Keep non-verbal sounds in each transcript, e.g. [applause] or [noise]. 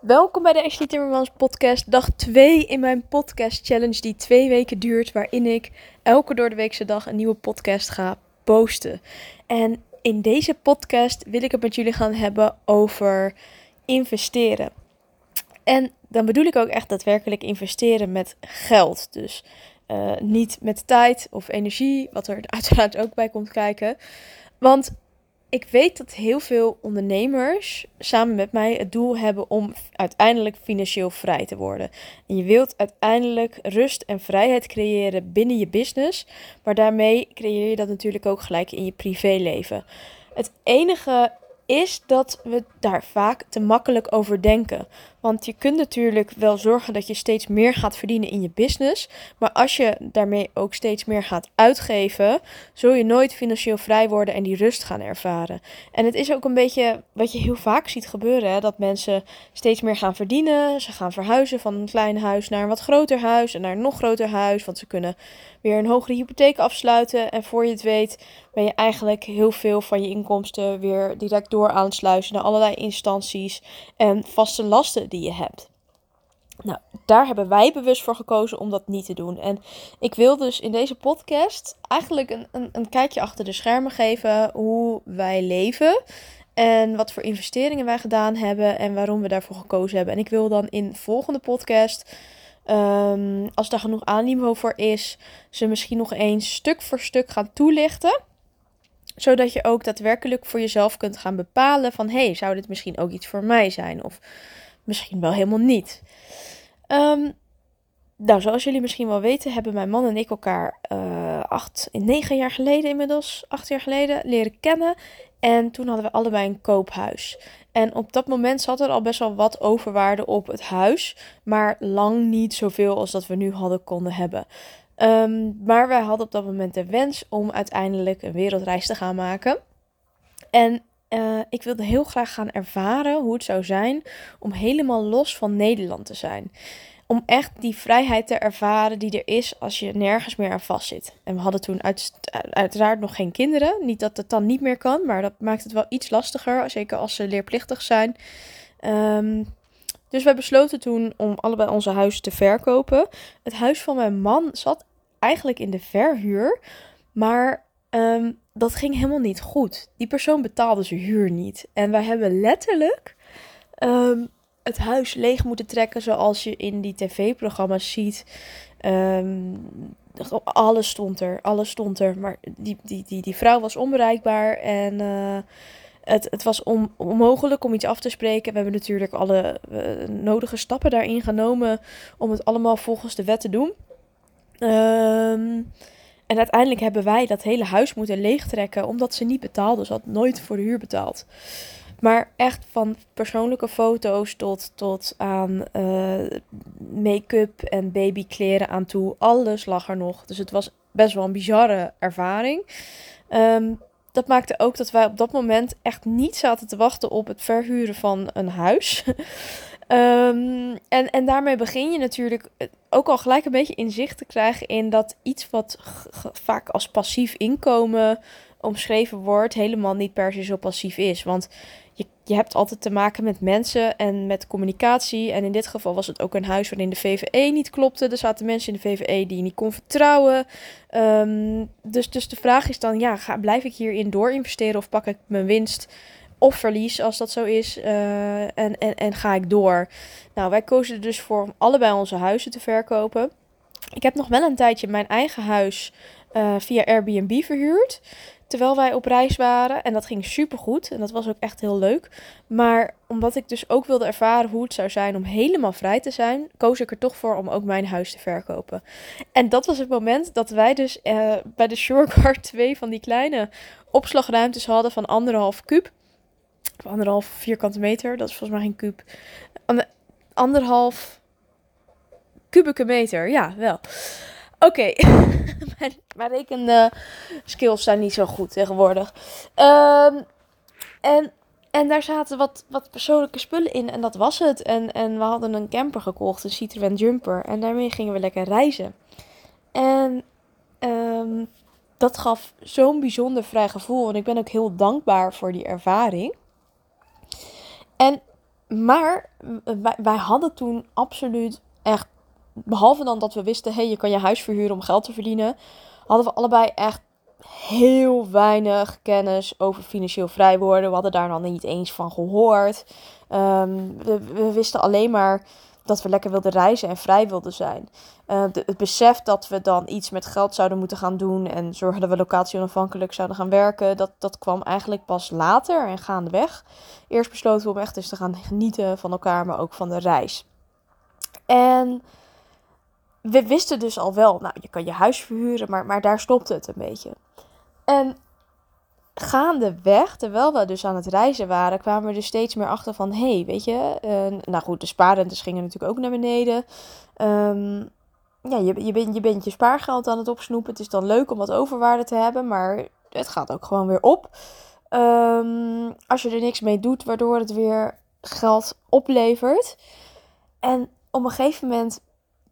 Welkom bij de Ashley Timmermans podcast, dag 2 in mijn podcast challenge die twee weken duurt, waarin ik elke door de weekse dag een nieuwe podcast ga posten. En in deze podcast wil ik het met jullie gaan hebben over investeren. En dan bedoel ik ook echt daadwerkelijk investeren met geld. Dus uh, niet met tijd of energie, wat er uiteraard ook bij komt kijken. Want ik weet dat heel veel ondernemers samen met mij het doel hebben om uiteindelijk financieel vrij te worden. En je wilt uiteindelijk rust en vrijheid creëren binnen je business, maar daarmee creëer je dat natuurlijk ook gelijk in je privéleven. Het enige is dat we daar vaak te makkelijk over denken. Want je kunt natuurlijk wel zorgen dat je steeds meer gaat verdienen in je business. Maar als je daarmee ook steeds meer gaat uitgeven, zul je nooit financieel vrij worden en die rust gaan ervaren. En het is ook een beetje wat je heel vaak ziet gebeuren: hè, dat mensen steeds meer gaan verdienen. Ze gaan verhuizen van een klein huis naar een wat groter huis en naar een nog groter huis. Want ze kunnen weer een hogere hypotheek afsluiten. En voor je het weet, ben je eigenlijk heel veel van je inkomsten weer direct door aansluiten naar allerlei instanties en vaste lasten die je hebt. Nou, daar hebben wij bewust voor gekozen om dat niet te doen. En ik wil dus in deze podcast eigenlijk een, een, een kijkje achter de schermen geven hoe wij leven. En wat voor investeringen wij gedaan hebben en waarom we daarvoor gekozen hebben. En ik wil dan in de volgende podcast, um, als daar genoeg aanniveau voor is, ze misschien nog eens stuk voor stuk gaan toelichten zodat je ook daadwerkelijk voor jezelf kunt gaan bepalen van hé, hey, zou dit misschien ook iets voor mij zijn? Of misschien wel helemaal niet. Um, nou, zoals jullie misschien wel weten, hebben mijn man en ik elkaar uh, acht, negen jaar geleden inmiddels, acht jaar geleden, leren kennen. En toen hadden we allebei een koophuis. En op dat moment zat er al best wel wat overwaarde op het huis, maar lang niet zoveel als dat we nu hadden konden hebben. Um, maar wij hadden op dat moment de wens om uiteindelijk een wereldreis te gaan maken. En uh, ik wilde heel graag gaan ervaren hoe het zou zijn om helemaal los van Nederland te zijn. Om echt die vrijheid te ervaren die er is als je nergens meer aan vast zit. En we hadden toen uit, uiteraard nog geen kinderen. Niet dat het dan niet meer kan, maar dat maakt het wel iets lastiger. Zeker als ze leerplichtig zijn. Um, dus wij besloten toen om allebei onze huizen te verkopen. Het huis van mijn man zat eigenlijk in de verhuur. Maar um, dat ging helemaal niet goed. Die persoon betaalde zijn huur niet. En wij hebben letterlijk um, het huis leeg moeten trekken zoals je in die tv-programma's ziet. Um, alles stond er, alles stond er. Maar die, die, die, die vrouw was onbereikbaar en uh, het, het was on, onmogelijk om iets af te spreken. We hebben natuurlijk alle uh, nodige stappen daarin genomen om het allemaal volgens de wet te doen. Um, en uiteindelijk hebben wij dat hele huis moeten leegtrekken omdat ze niet betaalde. Ze had nooit voor de huur betaald. Maar echt van persoonlijke foto's tot, tot aan uh, make-up en babykleren aan toe. Alles lag er nog. Dus het was best wel een bizarre ervaring. Um, dat maakte ook dat wij op dat moment echt niet zaten te wachten op het verhuren van een huis. [laughs] Um, en, en daarmee begin je natuurlijk ook al gelijk een beetje inzicht te krijgen in dat iets wat vaak als passief inkomen omschreven wordt, helemaal niet per se zo passief is. Want je, je hebt altijd te maken met mensen en met communicatie. En in dit geval was het ook een huis waarin de VVE niet klopte. Er zaten mensen in de VVE die je niet kon vertrouwen. Um, dus, dus de vraag is dan, ja, blijf ik hierin door investeren of pak ik mijn winst of verlies als dat zo is. Uh, en, en, en ga ik door. Nou, wij kozen er dus voor om allebei onze huizen te verkopen. Ik heb nog wel een tijdje mijn eigen huis uh, via Airbnb verhuurd. Terwijl wij op reis waren. En dat ging super goed. En dat was ook echt heel leuk. Maar omdat ik dus ook wilde ervaren hoe het zou zijn om helemaal vrij te zijn, koos ik er toch voor om ook mijn huis te verkopen. En dat was het moment dat wij dus uh, bij de Shoreguard [laughs] twee van die kleine opslagruimtes hadden van anderhalf kuub anderhalf vierkante meter. Dat is volgens mij geen kuub. Anderhalf kubieke meter. Ja, wel. Oké. Okay. [laughs] mijn, mijn reken skills zijn niet zo goed tegenwoordig. Um, en, en daar zaten wat, wat persoonlijke spullen in. En dat was het. En, en we hadden een camper gekocht. Een Citroën Jumper. En daarmee gingen we lekker reizen. En um, dat gaf zo'n bijzonder vrij gevoel. En ik ben ook heel dankbaar voor die ervaring. En maar wij, hadden toen absoluut echt, behalve dan dat we wisten, hey, je kan je huis verhuren om geld te verdienen, hadden we allebei echt heel weinig kennis over financieel vrij worden. We hadden daar dan niet eens van gehoord. Ehm, we, wisten alleen maar dat we lekker wilden reizen en vrij wilden zijn. Uh, het besef dat we dan iets met geld zouden moeten gaan doen en zorgen dat we locatie onafhankelijk zouden gaan werken, dat, dat kwam eigenlijk pas later en gaandeweg. Eerst besloten we om echt eens te gaan genieten van elkaar, maar ook van de reis. En we wisten dus al wel, nou, je kan je huis verhuren, maar, maar daar stopte het een beetje. En gaandeweg, terwijl we dus aan het reizen waren, kwamen we er steeds meer achter van, hé, hey, weet je, uh, nou goed, de spaarrentes gingen natuurlijk ook naar beneden. Um, ja, je, je, bent, je bent je spaargeld aan het opsnoepen. Het is dan leuk om wat overwaarde te hebben, maar het gaat ook gewoon weer op. Um, als je er niks mee doet, waardoor het weer geld oplevert. En op een gegeven moment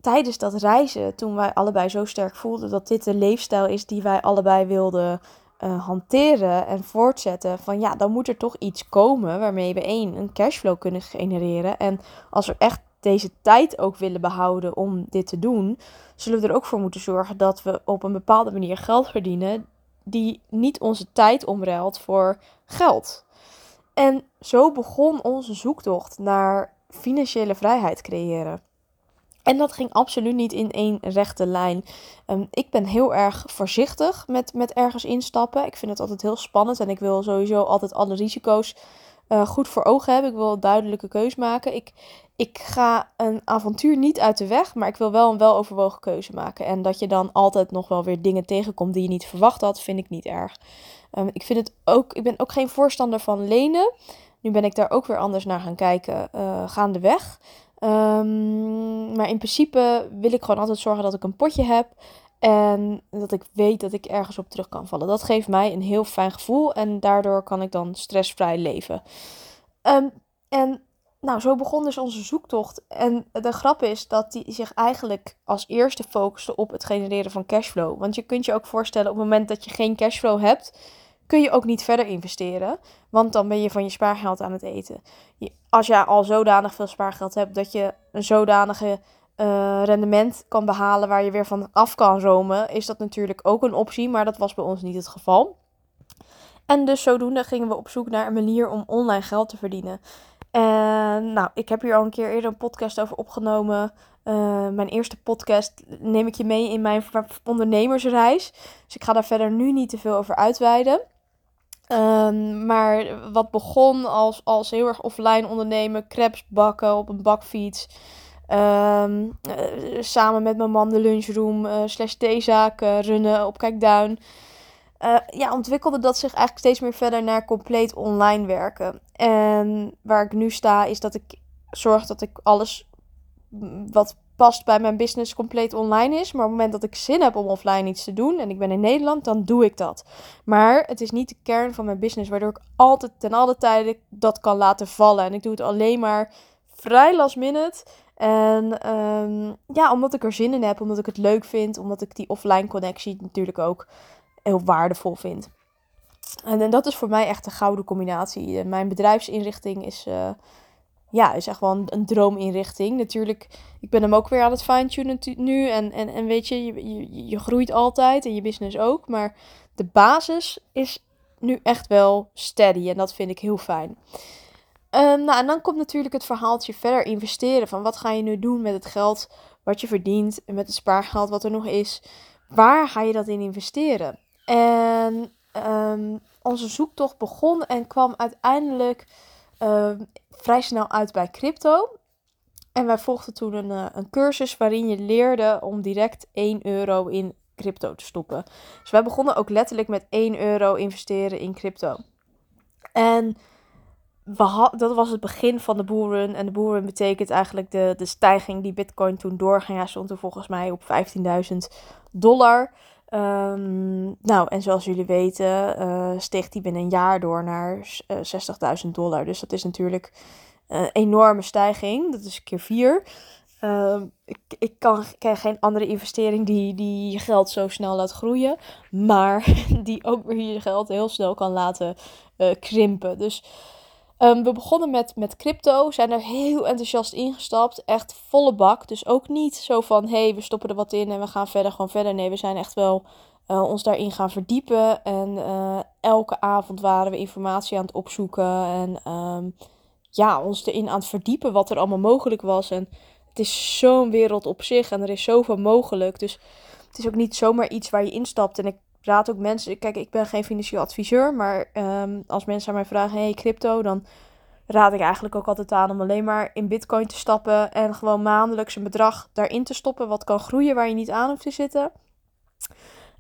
tijdens dat reizen, toen wij allebei zo sterk voelden dat dit de leefstijl is die wij allebei wilden uh, hanteren en voortzetten, van ja, dan moet er toch iets komen waarmee we één, een cashflow kunnen genereren. En als we echt deze tijd ook willen behouden om dit te doen, zullen we er ook voor moeten zorgen dat we op een bepaalde manier geld verdienen die niet onze tijd omruilt voor geld. En zo begon onze zoektocht naar financiële vrijheid creëren. En dat ging absoluut niet in één rechte lijn. Um, ik ben heel erg voorzichtig met, met ergens instappen. Ik vind het altijd heel spannend en ik wil sowieso altijd alle risico's uh, goed voor ogen hebben. Ik wil een duidelijke keus maken. Ik, ik ga een avontuur niet uit de weg, maar ik wil wel een weloverwogen keuze maken. En dat je dan altijd nog wel weer dingen tegenkomt die je niet verwacht had, vind ik niet erg. Um, ik, vind het ook, ik ben ook geen voorstander van lenen. Nu ben ik daar ook weer anders naar gaan kijken uh, gaandeweg. Um, maar in principe wil ik gewoon altijd zorgen dat ik een potje heb. En dat ik weet dat ik ergens op terug kan vallen. Dat geeft mij een heel fijn gevoel. En daardoor kan ik dan stressvrij leven. Um, en nou, zo begon dus onze zoektocht. En de grap is dat die zich eigenlijk als eerste focuste op het genereren van cashflow. Want je kunt je ook voorstellen, op het moment dat je geen cashflow hebt, kun je ook niet verder investeren. Want dan ben je van je spaargeld aan het eten. Als je al zodanig veel spaargeld hebt dat je een zodanige uh, rendement kan behalen waar je weer van af kan romen, is dat natuurlijk ook een optie. Maar dat was bij ons niet het geval. En dus zodoende gingen we op zoek naar een manier om online geld te verdienen. En nou, ik heb hier al een keer eerder een podcast over opgenomen. Uh, mijn eerste podcast neem ik je mee in mijn ondernemersreis. Dus ik ga daar verder nu niet te veel over uitweiden. Um, maar wat begon als, als heel erg offline ondernemen, crepes bakken op een bakfiets. Um, uh, samen met mijn man de lunchroom uh, slash theezaak runnen op Kijkduin. Uh, ja, ontwikkelde dat zich eigenlijk steeds meer verder naar compleet online werken. En waar ik nu sta, is dat ik zorg dat ik alles wat past bij mijn business compleet online is. Maar op het moment dat ik zin heb om offline iets te doen en ik ben in Nederland, dan doe ik dat. Maar het is niet de kern van mijn business, waardoor ik altijd ten alle tijden dat kan laten vallen. En ik doe het alleen maar vrij last minute. En um, ja, omdat ik er zin in heb, omdat ik het leuk vind, omdat ik die offline connectie natuurlijk ook heel waardevol vind. En, dat is voor mij echt een gouden combinatie. Mijn bedrijfsinrichting is, uh, ja, is echt wel een, een, droominrichting. Natuurlijk, ik ben hem ook weer aan het fine-tunen nu. En, en, en weet je, je, je, je groeit altijd en je business ook. Maar de basis is nu echt wel steady. En dat vind ik heel fijn. Um, nou, en dan komt natuurlijk het verhaaltje verder investeren. Van wat ga je nu doen met het geld wat je verdient en met het spaargeld wat er nog is. Waar ga je dat in investeren? En um, onze zoektocht begon en kwam uiteindelijk uh, vrij snel uit bij crypto. En wij volgden toen een, uh, een cursus waarin je leerde om direct 1 euro in crypto te stoppen. Dus wij begonnen ook letterlijk met 1 euro investeren in crypto. En we dat was het begin van de boeren. En de boeren betekent eigenlijk de, de stijging die Bitcoin toen doorging. Hij stond er volgens mij op 15.000 dollar. Um, nou, en zoals jullie weten, uh, steeg die binnen een jaar door naar uh, eh, 60.000 dollar. Dus dat is natuurlijk een enorme stijging. Dat is keer vier. Uh, ik, ik kan, ken geen andere investering die, die je geld zo snel laat groeien. Maar [laughs] die ook weer je geld heel snel kan laten krimpen. Dus Ehm, we begonnen met, met crypto, zijn er heel enthousiast ingestapt, echt volle bak. Dus ook niet zo van, hé, hey, we stoppen er wat in en we gaan verder, gewoon verder. Nee, we zijn echt wel uh, ons daarin gaan verdiepen. En uh, elke avond waren we informatie aan het opzoeken en um, ja, ons erin aan het verdiepen wat er allemaal mogelijk was. En het is zo'n wereld op zich en er is zoveel mogelijk. Dus het is ook niet zomaar iets waar je instapt. En ik raad ook mensen, kijk, ik ben geen financieel adviseur, maar um, als mensen aan mij vragen, hey, crypto, dan raad ik eigenlijk ook altijd aan om alleen maar in bitcoin te stappen en gewoon maandelijks een bedrag daarin te stoppen wat kan groeien waar je niet aan hoeft te zitten.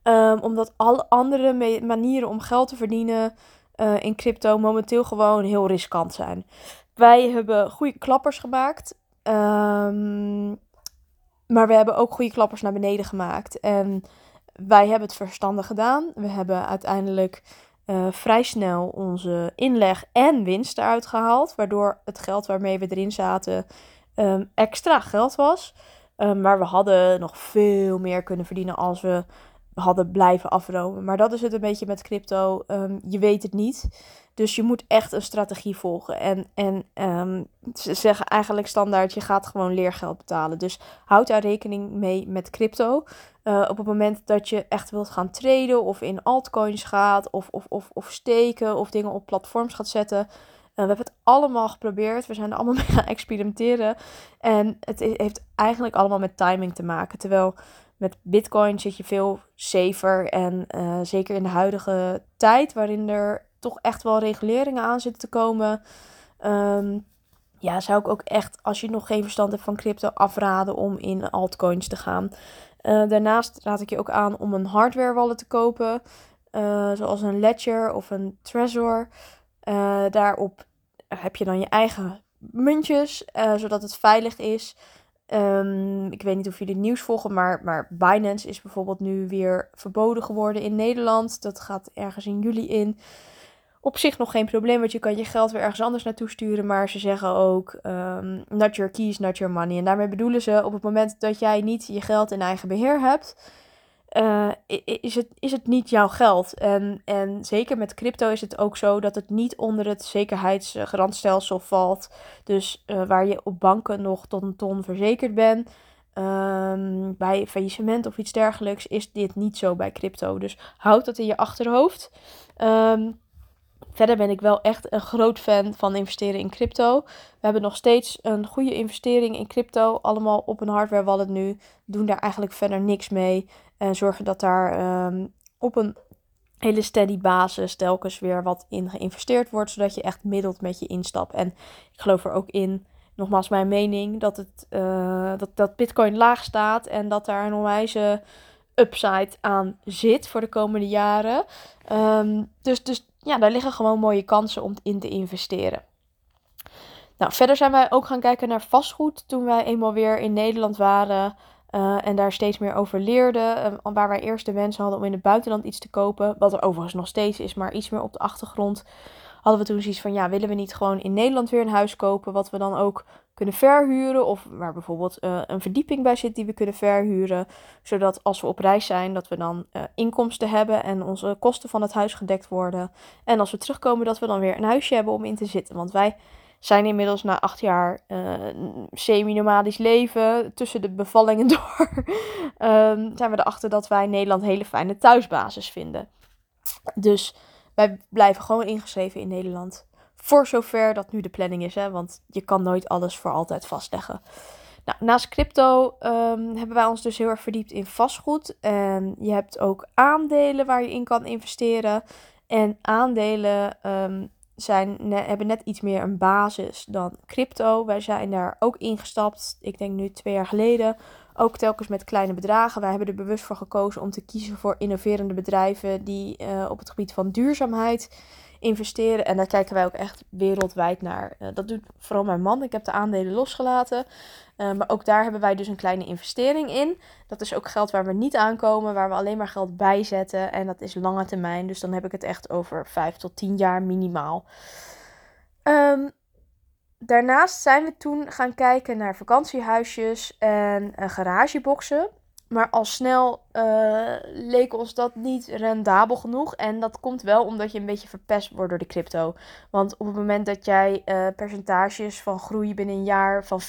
Um, omdat alle andere manieren om geld te verdienen uh, in crypto momenteel gewoon heel riskant zijn. Wij hebben goede klappers gemaakt. Um, maar we hebben ook goede klappers naar beneden gemaakt. En wij hebben het verstandig gedaan. We hebben uiteindelijk uh, vrij snel onze inleg en winst eruit gehaald. Waardoor het geld waarmee we erin zaten um, extra geld was. Um, maar we hadden nog veel meer kunnen verdienen als we hadden blijven afromen. Maar dat is het een beetje met crypto. Um, je weet het niet. Dus je moet echt een strategie volgen. En, en um, ze zeggen eigenlijk standaard, je gaat gewoon leergeld betalen. Dus houd daar rekening mee met crypto. Uh, op het moment dat je echt wilt gaan traden of in altcoins gaat of, of, of, of steken of dingen op platforms gaat zetten. Uh, we hebben het allemaal geprobeerd. We zijn er allemaal [laughs] mee gaan experimenteren. En het heeft eigenlijk allemaal met timing te maken. Terwijl met Bitcoin zit je veel safer. En uh, zeker in de huidige tijd, waarin er toch echt wel reguleringen aan zitten te komen. Um, ja, zou ik ook echt, als je nog geen verstand hebt van crypto, afraden om in altcoins te gaan. Uh, daarnaast raad ik je ook aan om een hardware wallet te kopen. Uh, zoals een Ledger of een Trezor. Daarop heb je dan je eigen muntjes, zodat het veilig is. Um, ik weet niet of jullie het nieuws volgen, maar, maar Binance is bijvoorbeeld nu weer verboden geworden in Nederland. Dat gaat ergens in juli in. Op zich nog geen probleem, want je kan je geld weer ergens anders naartoe sturen. Maar ze zeggen ook, um, not your keys, not your money. En daarmee bedoelen ze, op het moment dat jij niet je geld in eigen beheer hebt, uh, is, het, is het niet jouw geld. En, en zeker met crypto is het ook zo dat het niet onder het zekerheidsgarantstelsel valt. Dus uh, waar je op banken nog tot een ton verzekerd bent. Um, bij faillissement of iets dergelijks is dit niet zo bij crypto. Dus houd dat in je achterhoofd. Um, Verder ben ik wel echt een groot fan van investeren in crypto. We hebben nog steeds een goede investering in crypto. Allemaal op een hardware wallet nu. Doen daar eigenlijk verder niks mee. En zorgen dat daar um, op een hele steady basis telkens weer wat in geïnvesteerd wordt. Zodat je echt middelt met je instap. En ik geloof er ook in, nogmaals mijn mening, dat, het, uh, dat, dat bitcoin laag staat. En dat daar een onwijze upside aan zit voor de komende jaren. Um, dus, dus ja, daar liggen gewoon mooie kansen om in te investeren. Nou, verder zijn wij ook gaan kijken naar vastgoed toen wij eenmaal weer in Nederland waren. Uh, en daar steeds meer over leerden. Uh, waar wij eerst de wens hadden om in het buitenland iets te kopen. Wat er overigens nog steeds is, maar iets meer op de achtergrond. Hadden we toen zoiets van: ja, willen we niet gewoon in Nederland weer een huis kopen? Wat we dan ook kunnen verhuren. Of waar bijvoorbeeld uh, een verdieping bij zit die we kunnen verhuren. Zodat als we op reis zijn, dat we dan uh, inkomsten hebben en onze kosten van het huis gedekt worden. En als we terugkomen, dat we dan weer een huisje hebben om in te zitten. Want wij zijn inmiddels na acht jaar uh, semi-nomadisch leven, tussen de bevallingen [laughs] door, um, zijn we erachter dat wij Nederland een hele fijne thuisbasis vinden. Dus wij blijven gewoon ingeschreven in Nederland. Voor zover dat nu de planning is, hè, want je kan nooit alles voor altijd vastleggen. Nou, naast crypto um, hebben wij ons dus heel erg verdiept in vastgoed. En je hebt ook aandelen waar je in kan investeren. En aandelen um, zijn, hebben net iets meer een basis dan crypto. Wij zijn daar ook ingestapt, ik denk nu twee jaar geleden. Ook telkens met kleine bedragen. Wij hebben er bewust voor gekozen om te kiezen voor innoverende bedrijven die uh, op het gebied van duurzaamheid investeren. En daar kijken wij ook echt wereldwijd naar. Uh, dat doet vooral mijn man. Ik heb de aandelen losgelaten. Uh, maar ook daar hebben wij dus een kleine investering in. Dat is ook geld waar we niet aankomen, waar we alleen maar geld bijzetten. En dat is lange termijn. Dus dan heb ik het echt over 5 tot 10 jaar minimaal. Um, daarnaast zijn we toen gaan kijken naar vakantiehuisjes en uh, garageboxen. Maar al snel uh, leek ons dat niet rendabel genoeg. En dat komt wel omdat je een beetje verpest wordt door de crypto. Want op het moment dat jij uh, percentages van groei binnen een jaar van 400%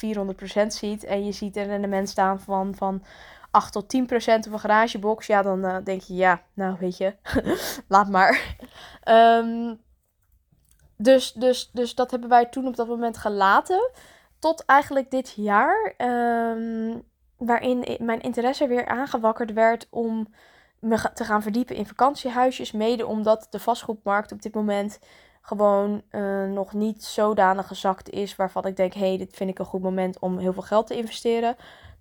ziet. En je ziet een rendement staan van, van 8 tot 10% op een garagebox. Ja, dan uh, denk je, ja, nou weet je, [laughs] laat maar. Um, dus, dus, dus dat hebben wij toen op dat moment gelaten. Tot eigenlijk dit jaar. Um, waarin mijn interesse weer aangewakkerd werd om me te gaan verdiepen in vakantiehuisjes. Mede omdat de vastgoedmarkt op dit moment gewoon uh, nog niet zodanig gezakt is waarvan ik denk, hé, hey, dit vind ik een goed moment om heel veel geld te investeren.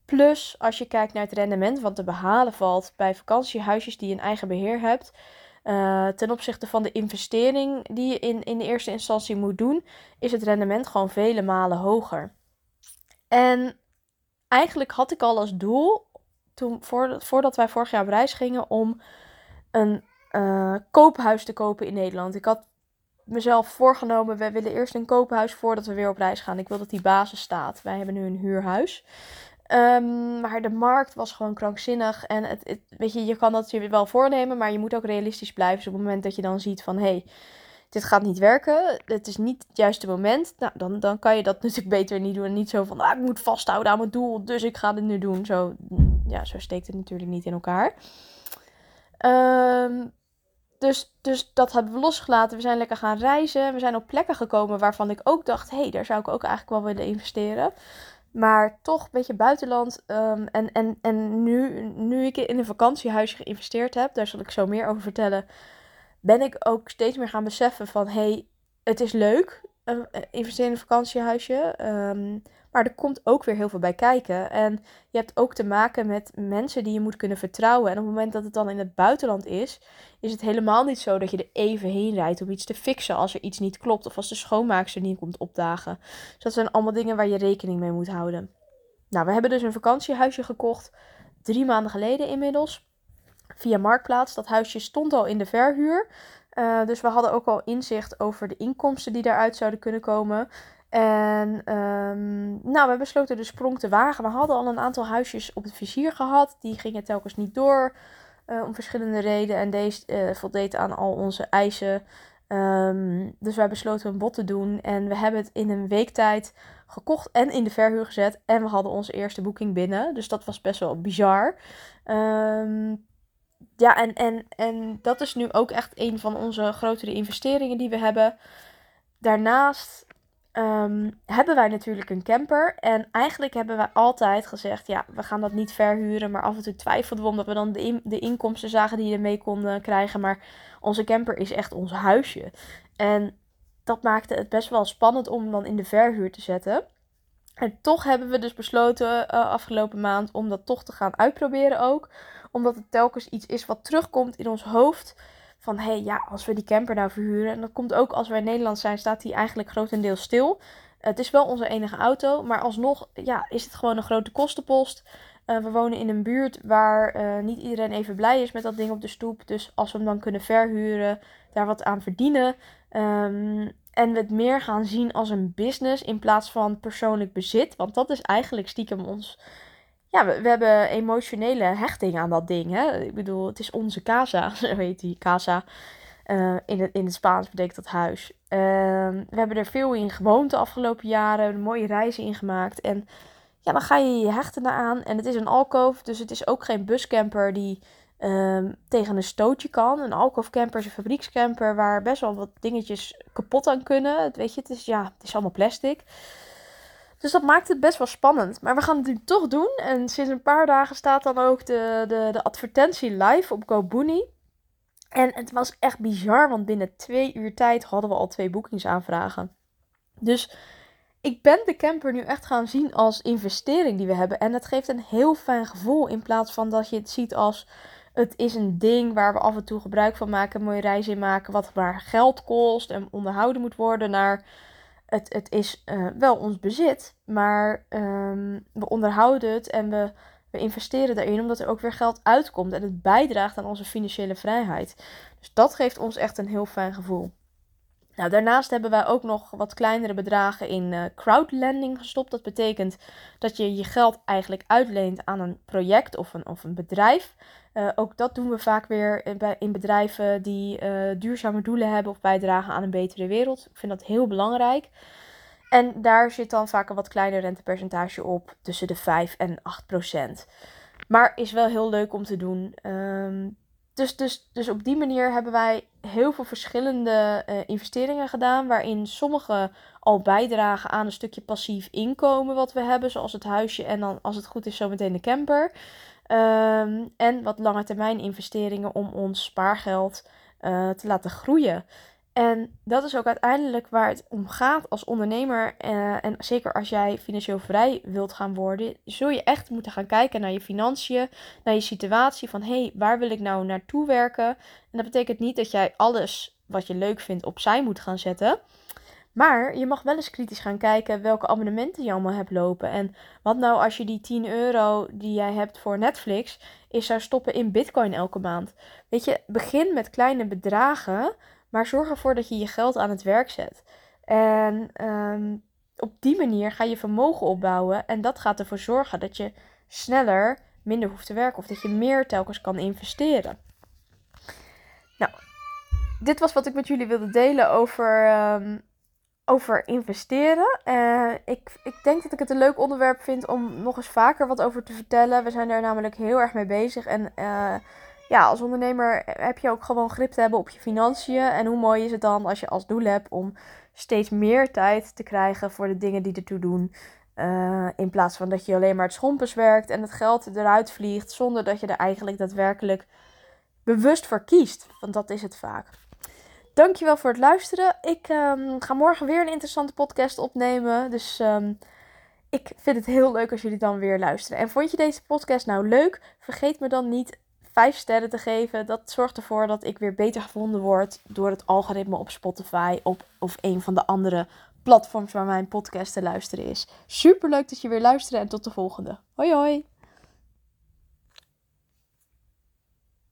Plus, als je kijkt naar het rendement wat te behalen valt bij vakantiehuisjes die je in eigen beheer hebt, uh, ten opzichte van de investering die je in, in de eerste instantie moet doen, is het rendement gewoon vele malen hoger. En eigenlijk had ik al als doel, toen, voordat wij vorig jaar op reis gingen, om een uh, koophuis te kopen in Nederland. Ik had mezelf voorgenomen, we willen eerst een koophuis voordat we weer op reis gaan. Ik wil dat die basis staat. Wij hebben nu een huurhuis. Um, maar de markt was gewoon krankzinnig. En het, het, weet je, je kan dat je wel voornemen, maar je moet ook realistisch blijven. Dus op het moment dat je dan ziet van hé, hey, dit gaat niet werken, het is niet het juiste moment, nou, dan, dan kan je dat [laughs] natuurlijk beter niet doen. En niet zo van, ah, ik moet vasthouden aan mijn doel, dus ik ga dit nu doen. Zo, ja, zo steekt het natuurlijk niet in elkaar. Um, dus, dus dat hebben we losgelaten. We zijn lekker gaan reizen. We zijn op plekken gekomen waarvan ik ook dacht, hé, hey, daar zou ik ook eigenlijk wel willen investeren. Maar toch een beetje buitenland. Um, en en, en nu, nu ik in een vakantiehuisje geïnvesteerd heb, daar zal ik zo meer over vertellen ben ik ook steeds meer gaan beseffen van hey, het is leuk, uh, investeren in een vakantiehuisje. Um, maar er komt ook weer heel veel bij kijken. En je hebt ook te maken met mensen die je moet kunnen vertrouwen. En op het moment dat het dan in het buitenland is, is het helemaal niet zo dat je er even heen rijdt om iets te fixen als er iets niet klopt. Of als de schoonmaakster niet komt opdagen. Dus dat zijn allemaal dingen waar je rekening mee moet houden. Nou, we hebben dus een vakantiehuisje gekocht. Drie maanden geleden inmiddels via Marktplaats. Dat huisje stond al in de verhuur. Uh, dus we hadden ook al inzicht over de inkomsten die daaruit zouden kunnen komen. En um, nou, we besloten de sprong te wagen. We hadden al een aantal huisjes op het vizier gehad. Die gingen telkens niet door. Uh, om verschillende redenen. En deze uh, voldeed aan al onze eisen. Um, dus wij besloten een bod te doen. En we hebben het in een week tijd gekocht en in de verhuur gezet. En we hadden onze eerste boeking binnen. Dus dat was best wel bizar. Um, ja, en, en, en dat is nu ook echt een van onze grotere investeringen die we hebben. Daarnaast um, hebben wij natuurlijk een camper. En eigenlijk hebben wij altijd gezegd: ja, we gaan dat niet verhuren. Maar af en toe twijfelden we omdat we dan de, in, de inkomsten zagen die je ermee konden krijgen. Maar onze camper is echt ons huisje. En dat maakte het best wel spannend om hem dan in de verhuur te zetten. En toch hebben we dus besloten uh, afgelopen maand om dat toch te gaan uitproberen ook omdat het telkens iets is wat terugkomt in ons hoofd. Van hé, hey, ja, als we die camper nou verhuren. En dat komt ook als wij in Nederland zijn, staat die eigenlijk grotendeels stil. Het is wel onze enige auto, maar alsnog ja, is het gewoon een grote kostenpost. Uh, we wonen in een buurt waar uh, niet iedereen even blij is met dat ding op de stoep. Dus als we hem dan kunnen verhuren, daar wat aan verdienen. Um, en we het meer gaan zien als een business in plaats van persoonlijk bezit. Want dat is eigenlijk stiekem ons ja, we, we, hebben emotionele hechting aan dat ding. Hè? Ik bedoel, het is onze casa, [laughs] zo heet die casa. Uh, in, het, in het Spaans betekent dat huis. Uh, we hebben er veel in gewoond de afgelopen jaren, mooie reizen in gemaakt. En ja, dan ga je je hechten aan. En het is een alkoof, dus het is ook geen buscamper die uh, tegen een stootje kan. Een alkoofcamper is een fabriekscamper waar best wel wat dingetjes kapot aan kunnen. Weet je, het is, ja, het is allemaal plastic. Dus dat maakt het best wel spannend. Maar we gaan het nu toch doen. En sinds een paar dagen staat dan ook de, de, de advertentie live op GoBooney. En het was echt bizar, want binnen twee uur tijd hadden we al twee boekingsaanvragen. Dus ik ben de camper nu echt gaan zien als investering die we hebben. En het geeft een heel fijn gevoel in plaats van dat je het ziet als het is een ding waar we af en toe gebruik van maken, een mooie reis in maken, wat maar geld kost en onderhouden moet worden naar het, het is uh, wel ons bezit, maar um, we onderhouden het en we, we investeren daarin omdat er ook weer geld uitkomt en het bijdraagt aan onze financiële vrijheid. Dus dat geeft ons echt een heel fijn gevoel. Nou, daarnaast hebben wij ook nog wat kleinere bedragen in uh, crowdlending gestopt. Dat betekent dat je je geld eigenlijk uitleent aan een project of een, of een bedrijf. Uh, ook dat doen we vaak weer in bedrijven die duurzame doelen hebben of bijdragen aan een betere wereld. Ik vind dat heel belangrijk. En daar zit dan vaak een wat kleiner rentepercentage op, tussen de 5 en 8 procent. Maar is wel heel leuk om te doen. Um, dus, dus, dus op die manier hebben wij heel veel verschillende uh, investeringen gedaan. Waarin sommige al bijdragen aan een stukje passief inkomen wat we hebben. Zoals het huisje en dan als het goed is zometeen de camper. Um, en wat lange termijn investeringen om ons spaargeld uh, te laten groeien. En dat is ook uiteindelijk waar het om gaat als ondernemer. Uh, en zeker als jij financieel vrij wilt gaan worden, zul je echt moeten gaan kijken naar je financiën, naar je situatie. Van hé, hey, waar wil ik nou naartoe werken? En dat betekent niet dat jij alles wat je leuk vindt opzij moet gaan zetten. Maar je mag wel eens kritisch gaan kijken welke abonnementen je allemaal hebt lopen. En wat nou als je die 10 euro die jij hebt voor Netflix is zou stoppen in Bitcoin elke maand. Weet je, begin met kleine bedragen. Maar zorg ervoor dat je je geld aan het werk zet. En ehm, op die manier ga je vermogen opbouwen. En dat gaat ervoor zorgen dat je sneller minder hoeft te werken. Of dat je meer telkens kan investeren. Nou, dit was wat ik met jullie wilde delen over, ehm, over investeren. Uh, ik, ik denk dat ik het een leuk onderwerp vind om nog eens vaker wat over te vertellen. We zijn daar namelijk heel erg mee bezig. En uh, ja, als ondernemer heb je ook gewoon grip te hebben op je financiën. En hoe mooi is het dan als je als doel hebt om steeds meer tijd te krijgen voor de dingen die ertoe doen. Uh, in plaats van dat je alleen maar het schompers werkt en het geld eruit vliegt zonder dat je er eigenlijk daadwerkelijk bewust voor kiest. Want dat is het vaak. Dankjewel voor het luisteren. Ik um, ga morgen weer een interessante podcast opnemen. Dus um, ik vind het heel leuk als jullie dan weer luisteren. En vond je deze podcast nou leuk? Vergeet me dan niet vijf sterren te geven. Dat zorgt ervoor dat ik weer beter gevonden word door het algoritme op Spotify op, of een van de andere platforms waar mijn podcast te luisteren is. Super leuk dat je weer luistert en tot de volgende. Hoi hoi!